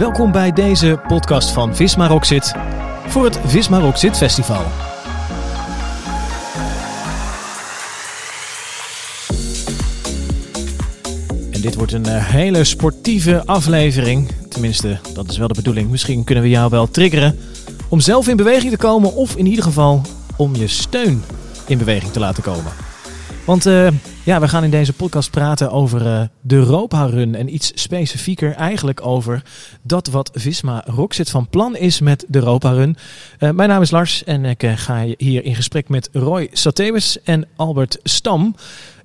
Welkom bij deze podcast van Visma Rockzit voor het Visma Rockzit Festival. En dit wordt een eh, hele sportieve aflevering. Tenminste, dat is wel de bedoeling. Misschien kunnen we jou wel triggeren om zelf in beweging te komen of in ieder geval om je steun in beweging te laten komen. Want uh, ja, we gaan in deze podcast praten over uh, de Europa Run en iets specifieker eigenlijk over dat wat Visma Rockzit van plan is met de Europa Run. Uh, mijn naam is Lars en ik ga hier in gesprek met Roy Satewes en Albert Stam.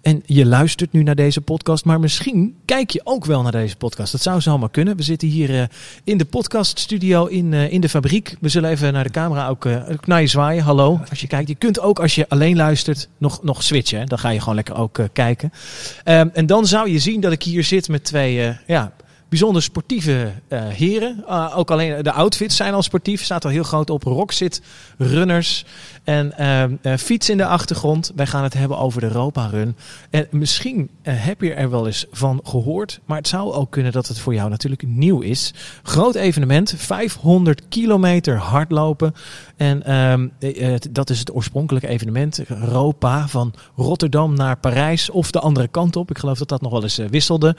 En je luistert nu naar deze podcast, maar misschien kijk je ook wel naar deze podcast. Dat zou zomaar kunnen. We zitten hier uh, in de podcaststudio in, uh, in de fabriek. We zullen even naar de camera ook uh, naar je zwaaien. Hallo, als je kijkt. Je kunt ook als je alleen luistert nog, nog switchen. Dan ga je gewoon lekker ook kijken. Um, en dan zou je zien dat ik hier zit met twee ja, bijzonder sportieve uh, heren. Uh, ook alleen de outfits zijn al sportief. Staat al heel groot op. Rockzit, runners en uh, fiets in de achtergrond. Wij gaan het hebben over de Europa Run. En misschien heb je er wel eens van gehoord. Maar het zou ook kunnen dat het voor jou natuurlijk nieuw is. Groot evenement. 500 kilometer hardlopen. En um, dat is het oorspronkelijke evenement. Europa van Rotterdam naar Parijs of de andere kant op. Ik geloof dat dat nog wel eens wisselde.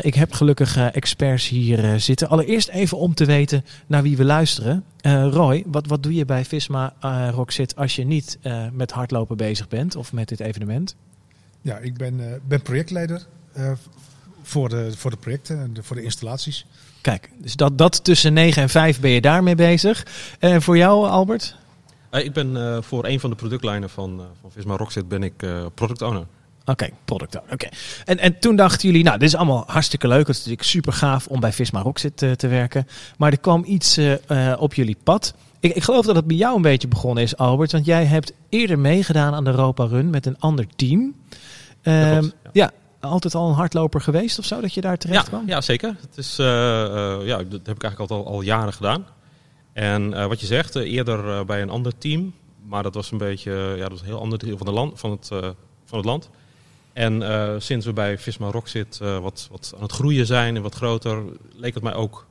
ik heb gelukkig experts hier uh, zitten. Allereerst even om te weten naar wie we luisteren. Uh, Roy, wat, wat doe je bij Visma uh, Rockzit als je niet met hardlopen bezig bent of met dit evenement? Ja, ik ben, ben projectleider voor, de, voor de projecten en voor de installaties. Kijk, dus dat, dat tussen 9 en 5 ben je daarmee bezig. En voor jou, Albert? ik ben voor een van de productlijnen van, van Visma Rockzit ben ik product owner. Oké, okay, product owner. Oké. En, en toen dachten jullie, nou, dit is allemaal hartstikke leuk. Het is natuurlijk super gaaf om bij Visma Rockzit te, te werken. Maar er kwam iets uh, op jullie pad. Ik, ik, geloof dat het bij jou een beetje begonnen is, Albert. Want jij hebt eerder meegedaan aan de Europa Run met een ander team. Klopt, ja. ja. altijd al een hardloper geweest of zo, dat je daar terecht ja, kwam? Ja, zeker. Het is, uh, ja, dat heb ik eigenlijk al, al jaren gedaan. En wat je zegt, eerder bij een ander team. Maar dat was een beetje, ja, dat was een heel ander deel van, de land, van, het, van het land. En uh, sinds we bij Visma Rockzit uh, wat, wat aan het groeien zijn en wat groter, leek het mij ook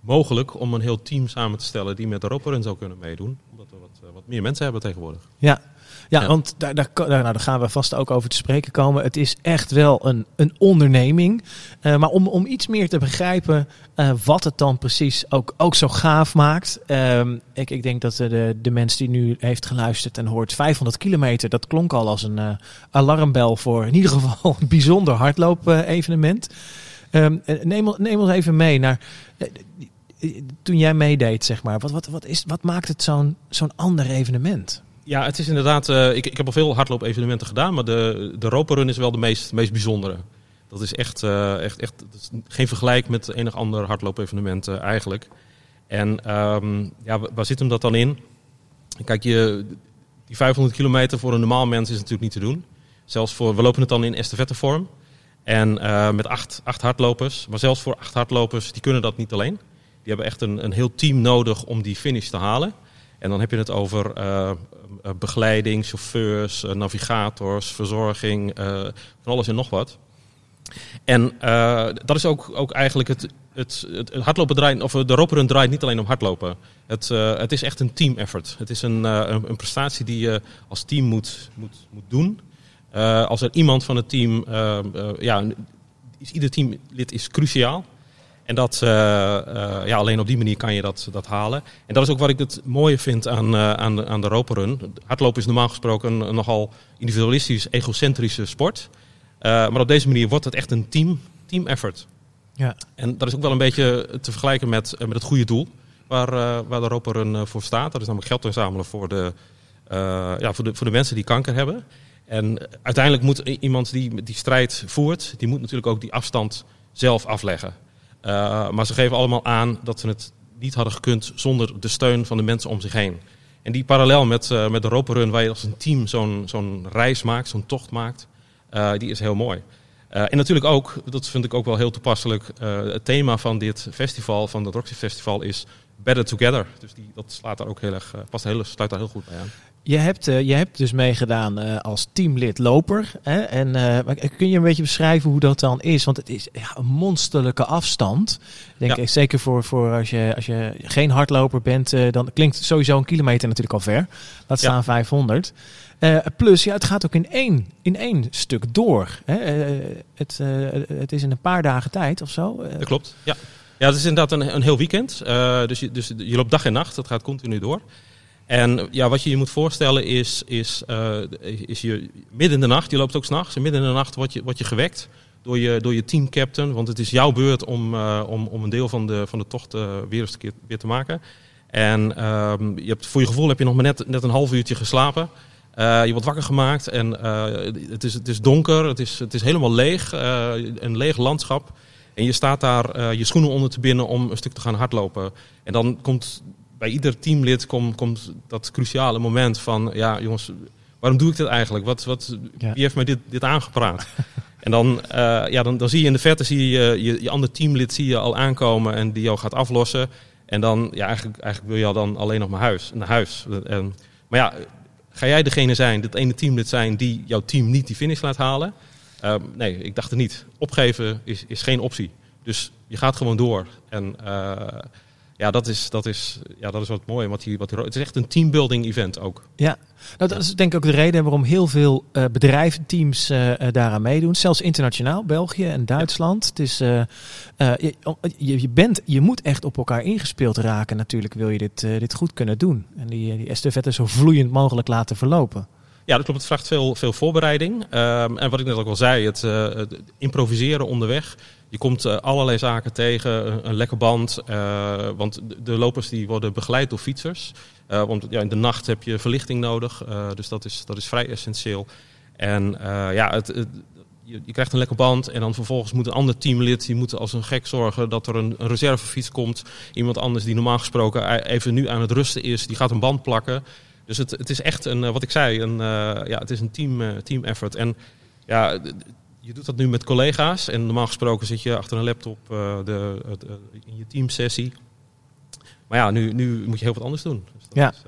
mogelijk om een heel team samen te stellen die met Europa Run zou kunnen meedoen. Omdat we wat, uh, wat meer mensen hebben tegenwoordig. Ja, ja, ja. want daar, daar, daar, nou, daar gaan we vast ook over te spreken komen. Het is echt wel een, een onderneming. Uh, maar om, om iets meer te begrijpen uh, wat het dan precies ook, ook zo gaaf maakt. Uh, ik, ik denk dat de, de mens die nu heeft geluisterd en hoort 500 kilometer, dat klonk al als een alarmbel voor in ieder geval een bijzonder hardloop-evenement. Ehm, neem, neem ons even mee naar toen jij meedeed, zeg maar. Wat, wat, wat, is, wat maakt het zo'n zo'n ander evenement? Ja, het is inderdaad. Uh, ik, ik heb al veel hardloop-evenementen gedaan, maar de, de Europa Run is wel de meest, meest bijzondere. Dat is echt, uh, echt, echt geen vergelijk met enig ander hardloop-evenement uh, eigenlijk. En um, ja, waar zit hem dat dan in? Kijk, je, die 500 kilometer voor een normaal mens is natuurlijk niet te doen. Zelfs voor, we lopen het dan in estafettevorm. En met acht, acht hardlopers. Maar zelfs voor acht hardlopers, die kunnen dat niet alleen. Die hebben echt een, een heel team nodig om die finish te halen. En dan heb je het over uh, begeleiding, chauffeurs, navigators, verzorging, van alles en nog wat. En dat is ook, ook eigenlijk het, het, het hardlopen draait, of de roperen draait niet alleen om hardlopen. Het, het is echt een team effort. Het is een, een, prestatie die je als team moet, moet, moet doen. als er iemand van het team, ja, ieder teamlid is cruciaal. En dat, uh, uh, ja, alleen op die manier kan je dat, dat halen. En dat is ook wat ik het mooie vind aan, uh, aan, de, aan de Roperun. Hardlopen is normaal gesproken een, een nogal individualistisch, egocentrische sport. maar op deze manier wordt het echt een team, team effort. Ja. En dat is ook wel een beetje te vergelijken met, met het goede doel waar, waar de Roperun voor staat. Dat is namelijk geld inzamelen voor de, ja, voor, de, voor de mensen die kanker hebben. En uiteindelijk moet iemand die die strijd voert, die moet natuurlijk ook die afstand zelf afleggen. Uh, maar ze geven allemaal aan dat ze het niet hadden gekund zonder de steun van de mensen om zich heen. En die parallel met, uh, met de Rope Run, waar je als een team zo'n zo'n reis maakt, zo'n tocht maakt, uh, die is heel mooi. en natuurlijk ook, dat vind ik ook wel heel toepasselijk, het thema van dit festival, van het Roxy Festival, is Better Together. Dus die, dat slaat daar ook heel erg, past heel, sluit daar heel goed bij aan. Je hebt, uh, je hebt dus meegedaan uh, als teamlid loper. Hè? En uh, kun je een beetje beschrijven hoe dat dan is? Want het is ja, een monsterlijke afstand. Denk ja. ik, zeker voor, voor als, je, als je geen hardloper bent, dan klinkt sowieso een kilometer natuurlijk al ver. Laat staan ja. 500. plus, ja, het gaat ook in één, in één stuk door. Hè? het, het is in een paar dagen tijd of zo. dat klopt, ja. Ja, het is inderdaad een, een heel weekend. dus, je, dus je loopt dag en nacht, dat gaat continu door. En ja, wat je je moet voorstellen is, is, uh, is je midden in de nacht, je loopt ook s'nachts, midden in de nacht word je, word je gewekt door je, door je teamcaptain. Want het is jouw beurt om, uh, om, om een deel van de, van de tocht uh, weer eens keer, weer te maken. En uh, je hebt, voor je gevoel heb je nog maar net, net een half uurtje geslapen. je wordt wakker gemaakt en het, is, het is donker, het is, het is helemaal leeg, een leeg landschap. En je staat daar je schoenen onder te binden om een stuk te gaan hardlopen. En dan komt bij ieder teamlid komt, komt dat cruciale moment van, ja jongens, waarom doe ik dit eigenlijk? Wat, wat, Wie heeft mij dit, dit aangepraat? en dan, uh, ja, dan, dan zie je in de verte zie je, je, je ander teamlid zie je al aankomen en die jou gaat aflossen. En dan, ja, eigenlijk, eigenlijk wil je al dan alleen nog maar huis, naar huis. En, maar ja, ga jij degene zijn, dat ene teamlid zijn die jouw team niet die finish laat halen? Uh, nee, ik dacht het niet. Opgeven is, is geen optie. Dus je gaat gewoon door. En uh, ja, dat is, dat is, ja, dat is wat mooi. Wat hier, wat het is echt een teambuilding event ook. Ja, nou, dat is denk ik ook de reden waarom heel veel uh, bedrijven, teams uh, daaraan meedoen. Zelfs internationaal, België en Duitsland. Ja. Het is, uh, je, je, bent, je moet echt op elkaar ingespeeld raken natuurlijk, wil je dit, dit goed kunnen doen. En die, die estafette zo vloeiend mogelijk laten verlopen. Ja, dat klopt. Het vraagt veel, veel voorbereiding. Um, en wat ik net ook al zei, het, het improviseren onderweg. Je komt uh, allerlei zaken tegen, een, een lekke band. Uh, want de, lopers die worden begeleid door fietsers. Uh, want ja, in de nacht heb je verlichting nodig. dus dat is, dat is vrij essentieel. En ja, het, je, krijgt een lekke band. En dan vervolgens moet een ander teamlid, die moet als een gek zorgen dat er een, reservefiets komt. Iemand anders die normaal gesproken even nu aan het rusten is, die gaat een band plakken. Dus het, het is echt een, wat ik zei, een, ja, het is een team, team effort. En ja, je doet dat nu met collega's en normaal gesproken zit je achter een laptop uh, de, het, uh, in je teamsessie. Maar ja, nu, nu moet je heel wat anders doen. Dus ja. Is,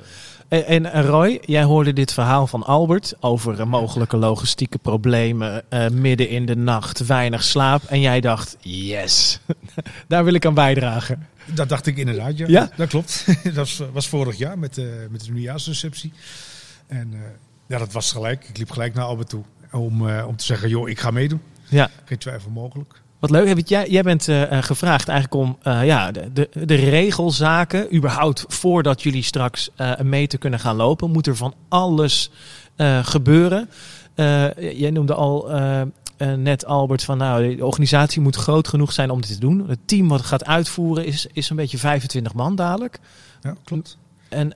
uh... en, en, Roy, jij hoorde dit verhaal van Albert over mogelijke logistieke problemen, midden in de nacht, weinig slaap. En jij dacht, yes, daar wil ik aan bijdragen. Dat dacht ik inderdaad, ja. ja? Dat klopt. dat was, was, vorig jaar met, met de nieuwjaarsreceptie. En ja, dat was gelijk. Ik liep gelijk naar Albert toe om, uh, om te zeggen, joh, ik ga meedoen. Ja. Geen twijfel mogelijk. Wat leuk. Jij, jij bent uh, gevraagd eigenlijk om uh, ja, de, de, de, regelzaken, überhaupt voordat jullie straks mee te kunnen gaan lopen, moet er van alles gebeuren. jij noemde al net Albert van nou, de organisatie moet groot genoeg zijn om dit te doen. Het team wat gaat uitvoeren is, is een beetje 25 man dadelijk. Ja, klopt. En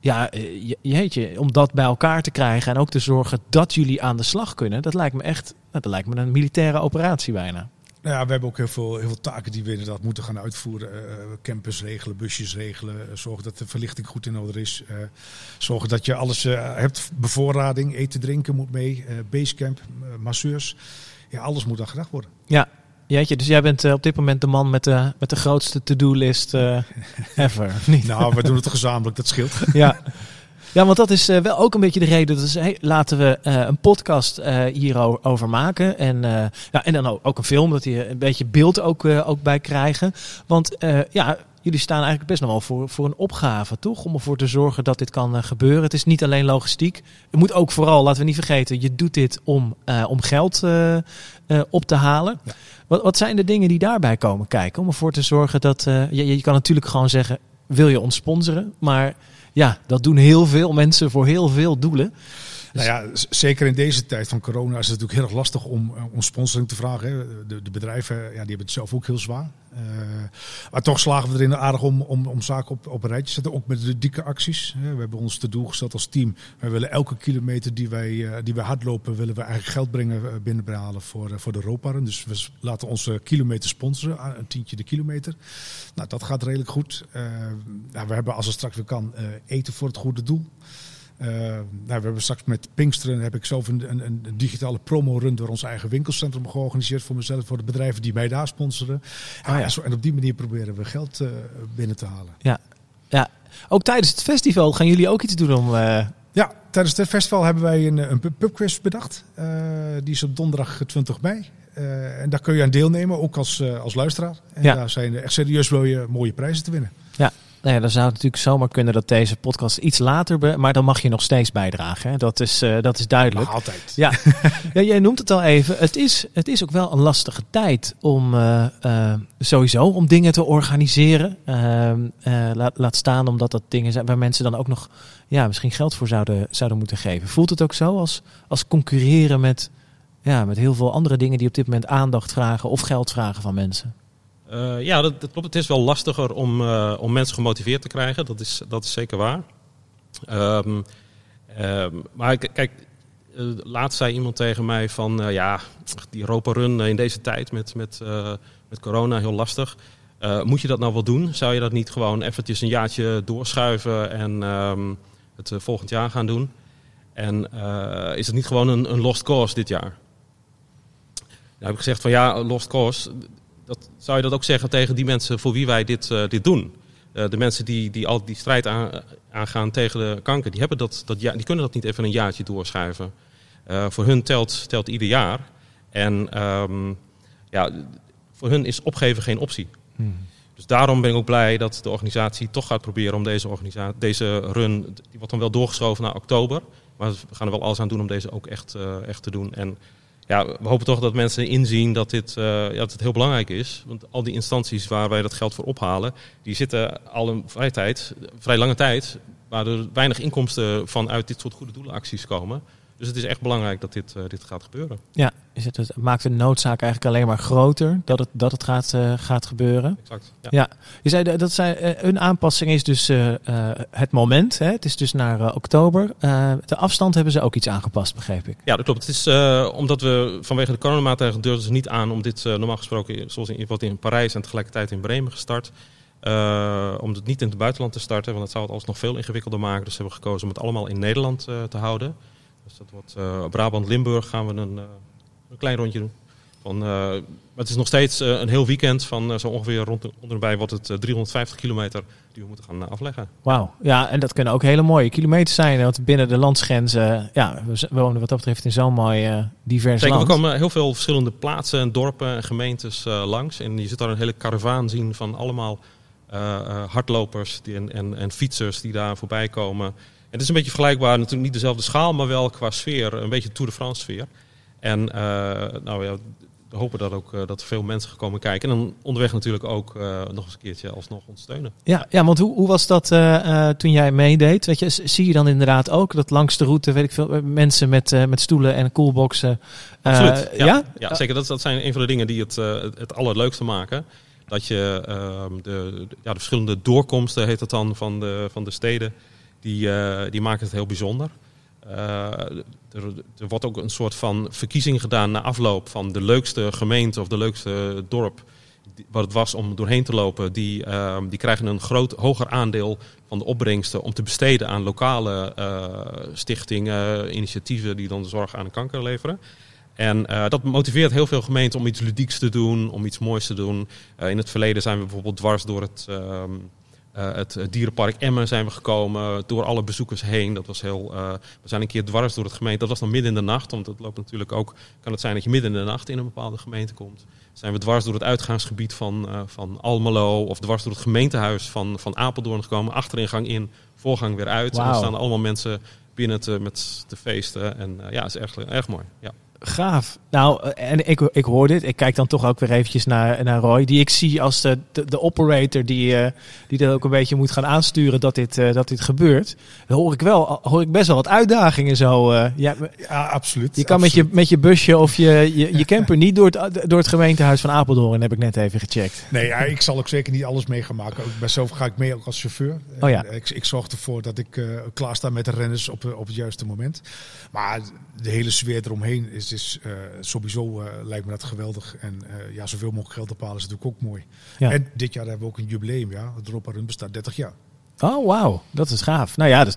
ja, eh, jeetje, om dat bij elkaar te krijgen en ook te zorgen dat jullie aan de slag kunnen, dat lijkt me echt, dat lijkt me een militaire operatie bijna. Nou ja, we hebben ook heel veel, heel veel taken die we inderdaad moeten gaan uitvoeren. Uh, campus regelen, busjes regelen, uh, zorgen dat de verlichting goed in orde is. Uh, zorgen dat je alles hebt, bevoorrading, eten, drinken moet mee, basecamp, masseurs. Ja, alles moet dan gedacht worden. Ja, Jeetje, dus jij bent uh, op dit moment de man met de, met de grootste to-do-list uh, ever, niet? nou, we doen het gezamenlijk, dat scheelt. ja. Ja, want dat is uh, wel ook een beetje de reden. Dus hey, laten we een podcast hierover maken. En, ja, en dan ook, ook een film, dat je een beetje beeld ook, ook bij krijgen. Want ja, jullie staan eigenlijk best nog wel voor, voor een opgave, toch? Om ervoor te zorgen dat dit kan gebeuren. Het is niet alleen logistiek. Het moet ook vooral, laten we niet vergeten, je doet dit om, om geld op te halen. Ja. Wat, wat zijn de dingen die daarbij komen kijken? Om ervoor te zorgen dat. Je, je kan natuurlijk gewoon zeggen: wil je ons sponsoren? Maar ja, dat doen heel veel mensen voor heel veel doelen. Nou ja, zeker in deze tijd van corona is het natuurlijk heel erg lastig om, eh, om sponsoring te vragen. De, de bedrijven ja, die hebben het zelf ook heel zwaar. Uh, maar toch slagen we erin aardig om, om, om zaken op, op een rijtje te zetten. Ook met de dikke acties. We hebben ons te doel gesteld als team. Wij willen elke kilometer die wij, uh, die wij hardlopen, willen we eigenlijk geld brengen binnenbehalen voor, voor de Europaren. Dus we laten onze kilometer sponsoren. Een tientje de kilometer. Nou, dat gaat redelijk goed. nou, we hebben als het straks weer kan eten voor het goede doel. Uh, nou, we hebben straks met Pinksteren heb ik zelf een, een, een digitale promo-run door ons eigen winkelcentrum georganiseerd voor mezelf, voor de bedrijven die mij daar sponsoren. Ah, ja. Zo, en op die manier proberen we geld uh, binnen te halen. Ja, ja. Ook tijdens het festival gaan jullie ook iets doen om... Uh... Ja, tijdens het festival hebben wij een, een pubquiz bedacht. Uh, die is op donderdag 20 mei. Uh, en daar kun je aan deelnemen, ook als, als luisteraar. En ja. daar zijn echt serieus wil je mooie prijzen te winnen. Ja, nou ja, dan zou het natuurlijk zomaar kunnen dat deze podcast iets later... Be maar dan mag je nog steeds bijdragen. Hè? Dat, is, uh, dat is duidelijk. Altijd. Ja. ja, jij noemt het al even. Het is, het is ook wel een lastige tijd om uh, uh, sowieso om dingen te organiseren. Ehm, laat, laat staan omdat dat dingen zijn waar mensen dan ook nog ja, misschien geld voor zouden, zouden moeten geven. Voelt het ook zo als, als concurreren met, ja, met heel veel andere dingen die op dit moment aandacht vragen of geld vragen van mensen? Uh, ja, dat, dat, klopt. Het is wel lastiger om, uh, om mensen gemotiveerd te krijgen. Dat is, dat is zeker waar. Um, um, maar kijk, uh, laatst zei iemand tegen mij van... ja, die Europa Run in deze tijd met, met, met corona heel lastig. moet je dat nou wel doen? Zou je dat niet gewoon eventjes een jaartje doorschuiven... en um, het volgend jaar gaan doen? En is het niet gewoon een, een lost cause dit jaar? Nou heb ik gezegd van ja, lost cause dat, zou je dat ook zeggen tegen die mensen voor wie wij dit, uh, dit doen? Uh, de mensen die, die al die strijd aan, aangaan tegen de kanker, die, hebben dat, dat, ja, die kunnen dat niet even een jaartje doorschuiven. Uh, voor hun telt, telt ieder jaar. En um, ja, voor hun is opgeven geen optie. Hmm. Dus daarom ben ik ook blij dat de organisatie toch gaat proberen om deze, organisatie, deze run, die wordt dan wel doorgeschoven naar oktober. Maar we gaan er wel alles aan doen om deze ook echt, echt te doen. En ja, we hopen toch dat mensen inzien dat dit uh, ja, dat het heel belangrijk is. Want al die instanties waar wij dat geld voor ophalen, die zitten al een vrij, tijd, vrij lange tijd, waar er weinig inkomsten vanuit dit soort goede doelenacties komen. Dus het is echt belangrijk dat dit, uh, dit gaat gebeuren. Ja, is het, het maakt de noodzaak eigenlijk alleen maar groter dat het, dat het gaat, uh, gaat gebeuren. Exact. Ja. ja. Je zei dat zij, uh, een aanpassing is dus het moment. Hè? Het is dus naar oktober. de afstand hebben ze ook iets aangepast, begreep ik. Ja, dat klopt. Het is omdat we vanwege de coronamaatregelen durfden ze niet aan om dit normaal gesproken, zoals in, wat in Parijs en tegelijkertijd in Bremen gestart. om het niet in het buitenland te starten, want dat zou het alsnog veel ingewikkelder maken. Dus we hebben gekozen om het allemaal in Nederland te houden. Dus dat wordt uh, Brabant-Limburg gaan we een, uh, een, klein rondje doen. Van, uh, maar het is nog steeds een heel weekend van zo ongeveer rond de, onderbij wordt het 350 kilometer die we moeten gaan afleggen. Wauw, ja, en dat kunnen ook hele mooie kilometers zijn. Want binnen de landsgrenzen, ja, we wonen wat dat betreft in zo'n mooi divers Zeker, land. we komen heel veel verschillende plaatsen en dorpen en gemeentes langs. En je zit daar een hele karavaan zien van allemaal hardlopers die, en, en, en fietsers die daar voorbij komen het is een beetje vergelijkbaar, natuurlijk niet dezelfde schaal, maar wel qua sfeer, een beetje Tour de France sfeer. En uh, nou ja, we hopen dat ook uh, dat veel mensen komen kijken. En dan onderweg natuurlijk ook uh, nog eens een keertje alsnog ondersteunen. Ja, ja want hoe, hoe was dat toen jij meedeed? Weet je, zie je dan inderdaad ook dat langs de route, weet ik veel, mensen met, met stoelen en coolboxen. Absoluut. Ja, ja? ja, zeker. Dat, dat zijn een van de dingen die het, het allerleukste maken. Dat je ehm, de, ja, de verschillende doorkomsten, heet het dan, van de, van de steden die, uh, die maken het heel bijzonder. Uh, er, er, wordt ook een soort van verkiezing gedaan na afloop van de leukste gemeente of de leukste dorp. Wat het was om doorheen te lopen, die, uh, die krijgen een groot, hoger aandeel van de opbrengsten om te besteden aan lokale stichtingen, initiatieven die dan de zorg aan de kanker leveren. En dat motiveert heel veel gemeenten om iets ludieks te doen, om iets moois te doen. In het verleden zijn we bijvoorbeeld dwars door het, uh, uh, het dierenpark Emmen zijn we gekomen, door alle bezoekers heen. Dat was heel, uh, we zijn een keer dwars door het gemeente. Dat was dan midden in de nacht, want het loopt natuurlijk ook, kan het zijn dat je midden in de nacht in een bepaalde gemeente komt. Zijn we dwars door het uitgaansgebied van, uh, van Almelo of dwars door het gemeentehuis van, van Apeldoorn gekomen. Achteringang in, voorgang weer uit. Wow. En er staan allemaal mensen binnen te, met te feesten. En ja, het is erg, erg mooi. Ja. Gaaf. Nou, en ik, ik hoor dit. Ik kijk dan toch ook weer eventjes naar, naar Roy. Die ik zie als de, de, de operator die, uh, die dat ook een beetje moet gaan aansturen dat dit, uh, dat dit gebeurt. Dan hoor ik wel, hoor ik best wel wat uitdagingen zo. Uh, ja, ja, absoluut. Je kan absoluut. Met, je, met je busje of je, je, je camper niet door het, door het gemeentehuis van Apeldoorn, heb ik net even gecheckt. Nee, ja, ik zal ook zeker niet alles mee gaan maken. Ook bij zelf ga ik mee ook als chauffeur. Oh ja. Ik, ik zorg ervoor dat ik klaar sta met de renners op, op het juiste moment. Maar de hele sfeer eromheen is, is uh, sowieso uh, lijkt me dat geweldig. En uh, ja, zoveel mogelijk geld ophalen is natuurlijk ook mooi. Ja. En dit jaar hebben we ook een jubileum, ja. Het Europa Run bestaat 30 jaar. Oh, wauw. Dat is gaaf. Nou ja, dus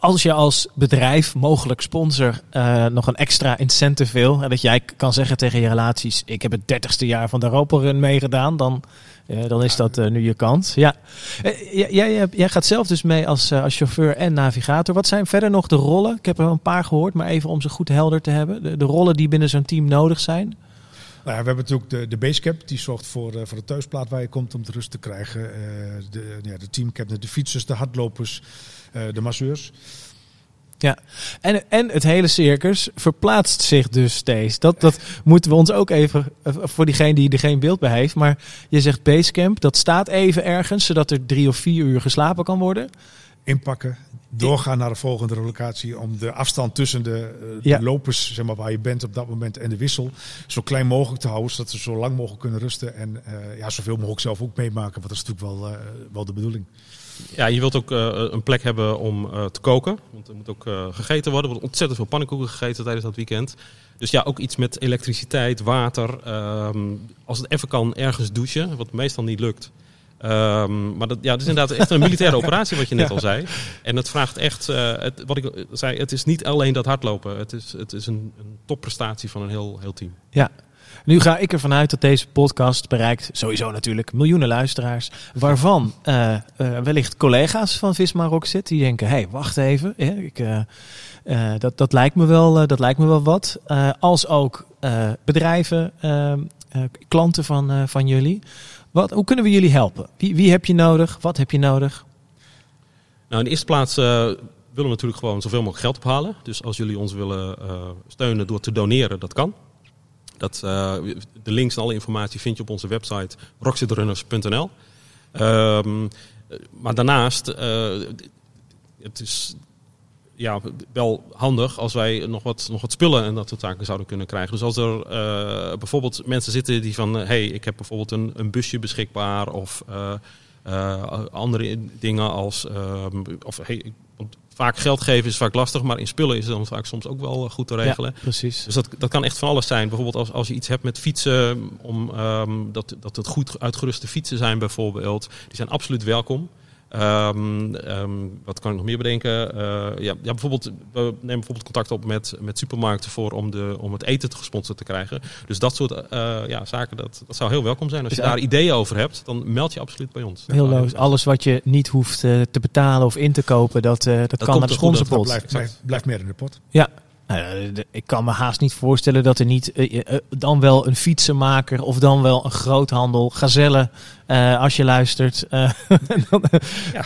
als je als bedrijf, mogelijk sponsor, uh, nog een extra incentive wil. En dat jij kan zeggen tegen je relaties, ik heb het dertigste jaar van de Europa Run meegedaan. Dan Ja, dan is dat eh, nu je kans. Ja. Eh, jij, jij, gaat zelf dus mee als, eh, als chauffeur en navigator. Wat zijn verder nog de rollen? Ik heb er een paar gehoord, maar even om ze goed helder te hebben. De, de rollen die binnen zo'n team nodig zijn. Nou ja, we hebben natuurlijk de, de basecap, die zorgt voor, voor de thuisplaat waar je komt om de rust te krijgen. de, ja, de teamcap, de fietsers, de hardlopers, de masseurs. Ja, en, en het hele circus verplaatst zich dus steeds. Dat, dat moeten we ons ook even, eh, voor diegene die er geen beeld bij heeft. Maar je zegt Basecamp, dat staat even ergens, zodat er drie of vier uur geslapen kan worden. Inpakken, doorgaan naar de volgende locatie om de afstand tussen de, eh, de lopers, zeg maar, waar je bent op dat moment en de wissel, zo klein mogelijk te houden, zodat ze zo lang mogelijk kunnen rusten en uh, ja, zoveel mogelijk zelf ook meemaken. Want dat is natuurlijk wel, uh, wel de bedoeling. Ja, je wilt ook uh, een plek hebben om uh, te koken. Want er moet ook uh, gegeten worden. Er wordt ontzettend veel pannenkoeken gegeten tijdens dat weekend. Dus ja, ook iets met elektriciteit, water. Um, als het even kan, ergens douchen. Wat meestal niet lukt. Um, maar dat, ja, het is inderdaad echt een militaire operatie, wat je net ja. al zei. En het vraagt echt, het, wat ik zei, het is niet alleen dat hardlopen. Het is, het is een, een topprestatie van een heel, heel team. Ja, nu ga ik ervan uit dat deze podcast bereikt sowieso natuurlijk miljoenen luisteraars. Waarvan uh, uh, wellicht collega's van Visma Rock zit die denken: hé, hey, wacht even. Ik, uh, dat, dat, lijkt me wel, dat lijkt me wel wat. als ook bedrijven, klanten van, van jullie. Wat, hoe kunnen we jullie helpen? Wie, wie heb je nodig? Wat heb je nodig? Nou, in de eerste plaats willen we natuurlijk gewoon zoveel mogelijk geld ophalen. Dus als jullie ons willen steunen door te doneren, dat kan. Dat, uh, de links en alle informatie vind je op onze website rockzitrunners.nl. Um, maar daarnaast, uh, het is ja, wel handig als wij nog wat, nog wat spullen en dat soort zaken zouden kunnen krijgen. Dus als er uh, bijvoorbeeld mensen zitten die van, hé, hey, ik heb bijvoorbeeld een, een busje beschikbaar of andere dingen als, ehm, of hey, vaak geld geven is vaak lastig, maar in spullen is het dan vaak soms ook wel eh, goed te regelen. Ja, precies. Dus dat, dat kan echt van alles zijn. Bijvoorbeeld als, als je iets hebt met fietsen, om, um, dat, dat het goed uitgeruste fietsen zijn bijvoorbeeld. Die zijn absoluut welkom. Um, um, wat kan ik nog meer bedenken? Uh, ja, ja, bijvoorbeeld, we nemen bijvoorbeeld contact op met, met supermarkten voor om, de, om het eten te gesponsord te krijgen. Dus dat soort uh, ja, zaken, dat, dat zou heel welkom zijn. Als je daar ideeën over hebt, dan meld je absoluut bij ons. Heel logisch. Alles wat je niet hoeft uh, te betalen of in te kopen, dat, dat, dat kan naar de sponsorpot. Blijft, blijft, blijft meer in de pot. Ja, nou, ik kan me haast niet voorstellen dat er niet dan wel een fietsenmaker of dan wel een groothandel, gazelle, uh, als je luistert, ja,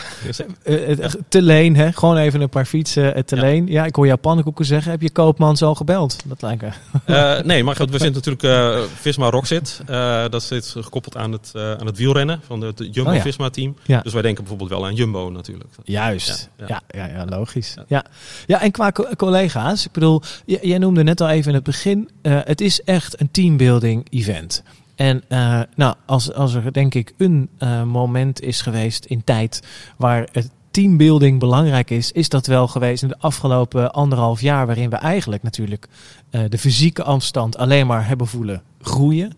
te leen, hè? gewoon even een paar fietsen te leen. Ja. ik hoor jou pannenkoeken zeggen. Heb je koopman zo gebeld? Dat lijkt me. nee, maar goed, we zijn natuurlijk Visma Rockzit. dat zit gekoppeld aan het, aan het wielrennen van het Jumbo oh, Visma team. Ja. Dus wij denken bijvoorbeeld wel aan Jumbo natuurlijk. Juist, ja, ja. logisch. Ja. Ja. en qua co collega's, ik bedoel, jij noemde net al even in het begin, het is echt een teambuilding event. En uh, nou, als, als er denk ik een uh, moment is geweest in tijd waar het teambuilding belangrijk is, is dat wel geweest in de afgelopen anderhalf jaar, waarin we eigenlijk natuurlijk uh, de fysieke afstand alleen maar hebben voelen groeien.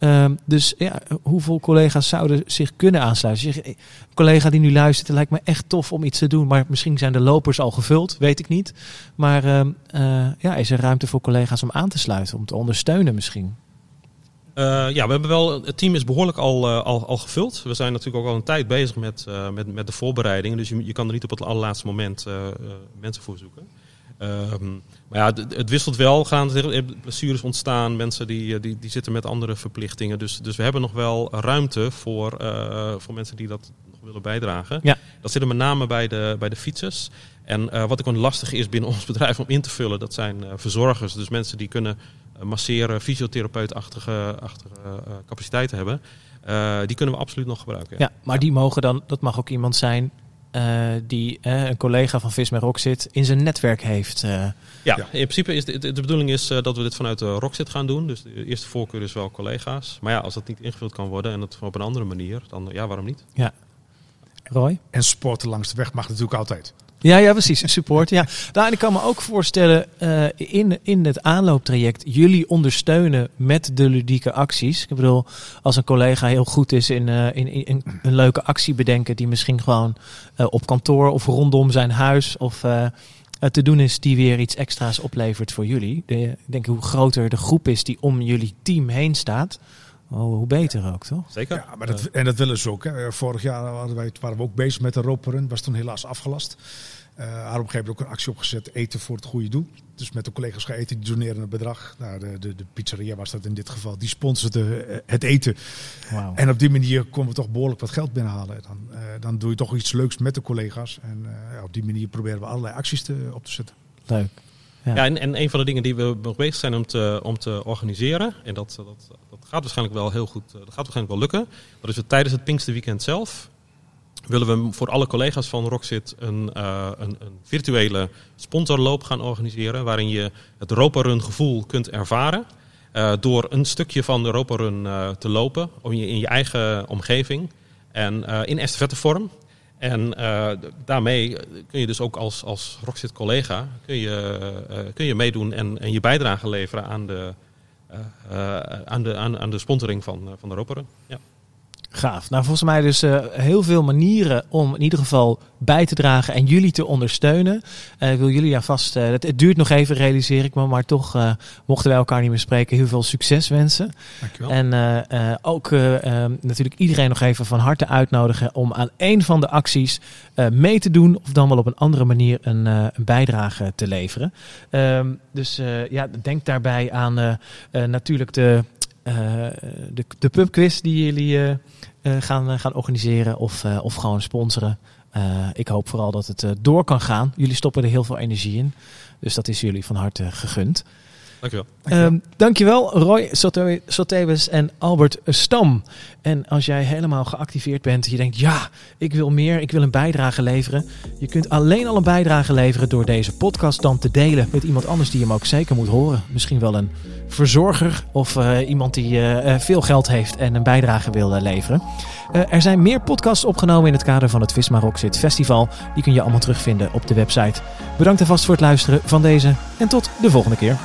Um, dus ja, hoeveel collega's zouden zich kunnen aansluiten? Zeg, collega die nu luistert, het lijkt me echt tof om iets te doen, maar misschien zijn de lopers al gevuld, weet ik niet. Maar uh, ja, is er ruimte voor collega's om aan te sluiten, om te ondersteunen misschien? Uh, ja, we hebben wel, het team is behoorlijk al, uh, al, al gevuld. We zijn natuurlijk ook al een tijd bezig met, uh, met, met de voorbereidingen. Dus je, je kan er niet op het allerlaatste moment mensen voor zoeken. Um, maar ja, het wisselt wel. Gaan er blessures ontstaan, mensen die, die, die zitten met andere verplichtingen. Dus, dus we hebben nog wel ruimte voor, voor mensen die dat nog willen bijdragen. Ja. Dat zit er met name bij de, bij de fietsers. En wat ook een lastig is binnen ons bedrijf om in te vullen, dat zijn verzorgers. Dus mensen die kunnen masseren, fysiotherapeutachtige achtige, capaciteiten hebben. die kunnen we absoluut nog gebruiken. Ja, maar ja. die mogen dan, dat mag ook iemand zijn uh, die uh, een collega van Visma Rockzit in zijn netwerk heeft. Uh. Ja, ja, in principe is de, de, de bedoeling is dat we dit vanuit de Rockzit gaan doen. Dus de eerste voorkeur is wel collega's. Maar ja, als dat niet ingevuld kan worden en dat op een andere manier, dan ja, waarom niet? Ja. Roy? En sporten langs de weg mag natuurlijk altijd. Ja, ja, precies. Support. Ja. Nou, ik kan me ook voorstellen, uh, in, in het aanlooptraject, jullie ondersteunen met de ludieke acties. Ik bedoel, als een collega heel goed is in, uh, in, een leuke actie bedenken, die misschien gewoon uh, op kantoor of rondom zijn huis of te doen is, die weer iets extra's oplevert voor jullie. Ik denk hoe groter de groep is die om jullie team heen staat, hoe beter ook, toch? Zeker. Ja, maar dat, en dat willen ze ook. Hè. Vorig jaar waren, wij, waren we ook bezig met de roperun. Was toen helaas afgelast. Uh, haar op een gegeven moment ook een actie opgezet. Eten voor het goede doel. Dus met de collega's gaan eten. Die doneren een bedrag. Nou, de, de, de pizzeria was dat in dit geval. Die sponsorde uh, het eten. Wow. En op die manier konden we toch behoorlijk wat geld binnenhalen. Dan, uh, dan doe je toch iets leuks met de collega's. En ja, op die manier proberen we allerlei acties te, op te zetten. Leuk. Ja, en, en, een van de dingen die we nog bezig zijn om te, om te organiseren, en dat, dat, dat gaat waarschijnlijk wel heel goed, dat gaat waarschijnlijk wel lukken. Dat is het tijdens het Pinksterweekend zelf willen we voor alle collega's van Rockzit een, uh, een, een, virtuele sponsorloop gaan organiseren. Waarin je het Roparun gevoel kunt ervaren. Uh, door een stukje van de Roparun uh, te lopen in je, in je eigen omgeving. En in estafettevorm. En daarmee kun je dus ook als, als Rockzit collega kun je, kun je meedoen en, en je bijdrage leveren aan de, aan de, aan, aan de sponsoring van, van de Roparun. Ja. Gaaf. Nou, volgens mij dus uh, heel veel manieren om in ieder geval bij te dragen en jullie te ondersteunen. Uh, ik wil jullie ja vast, uh, het, het, duurt nog even, realiseer ik me, maar toch mochten wij elkaar niet meer spreken, heel veel succes wensen. Dankjewel. En ook natuurlijk iedereen nog even van harte uitnodigen om aan een van de acties mee te doen of dan wel op een andere manier een, een bijdrage te leveren. Ehm, dus ja, denk daarbij aan natuurlijk de de, de pubquiz die jullie uh, uh, gaan, gaan organiseren of, of gewoon sponsoren. ik hoop vooral dat het door kan gaan. Jullie stoppen er heel veel energie in. Dus dat is jullie van harte gegund. Dankjewel. Dankjewel, um, dankjewel Roy Sotewes en Albert Stam. En als jij helemaal geactiveerd bent, je denkt ja, ik wil meer, ik wil een bijdrage leveren. Je kunt alleen al een bijdrage leveren door deze podcast dan te delen met iemand anders die hem ook zeker moet horen. Misschien wel een verzorger of uh, iemand die uh, veel geld heeft en een bijdrage wil leveren. er zijn meer podcasts opgenomen in het kader van het Visma Rockzit Festival. Die kun je allemaal terugvinden op de website. Bedankt alvast voor het luisteren van deze en tot de volgende keer.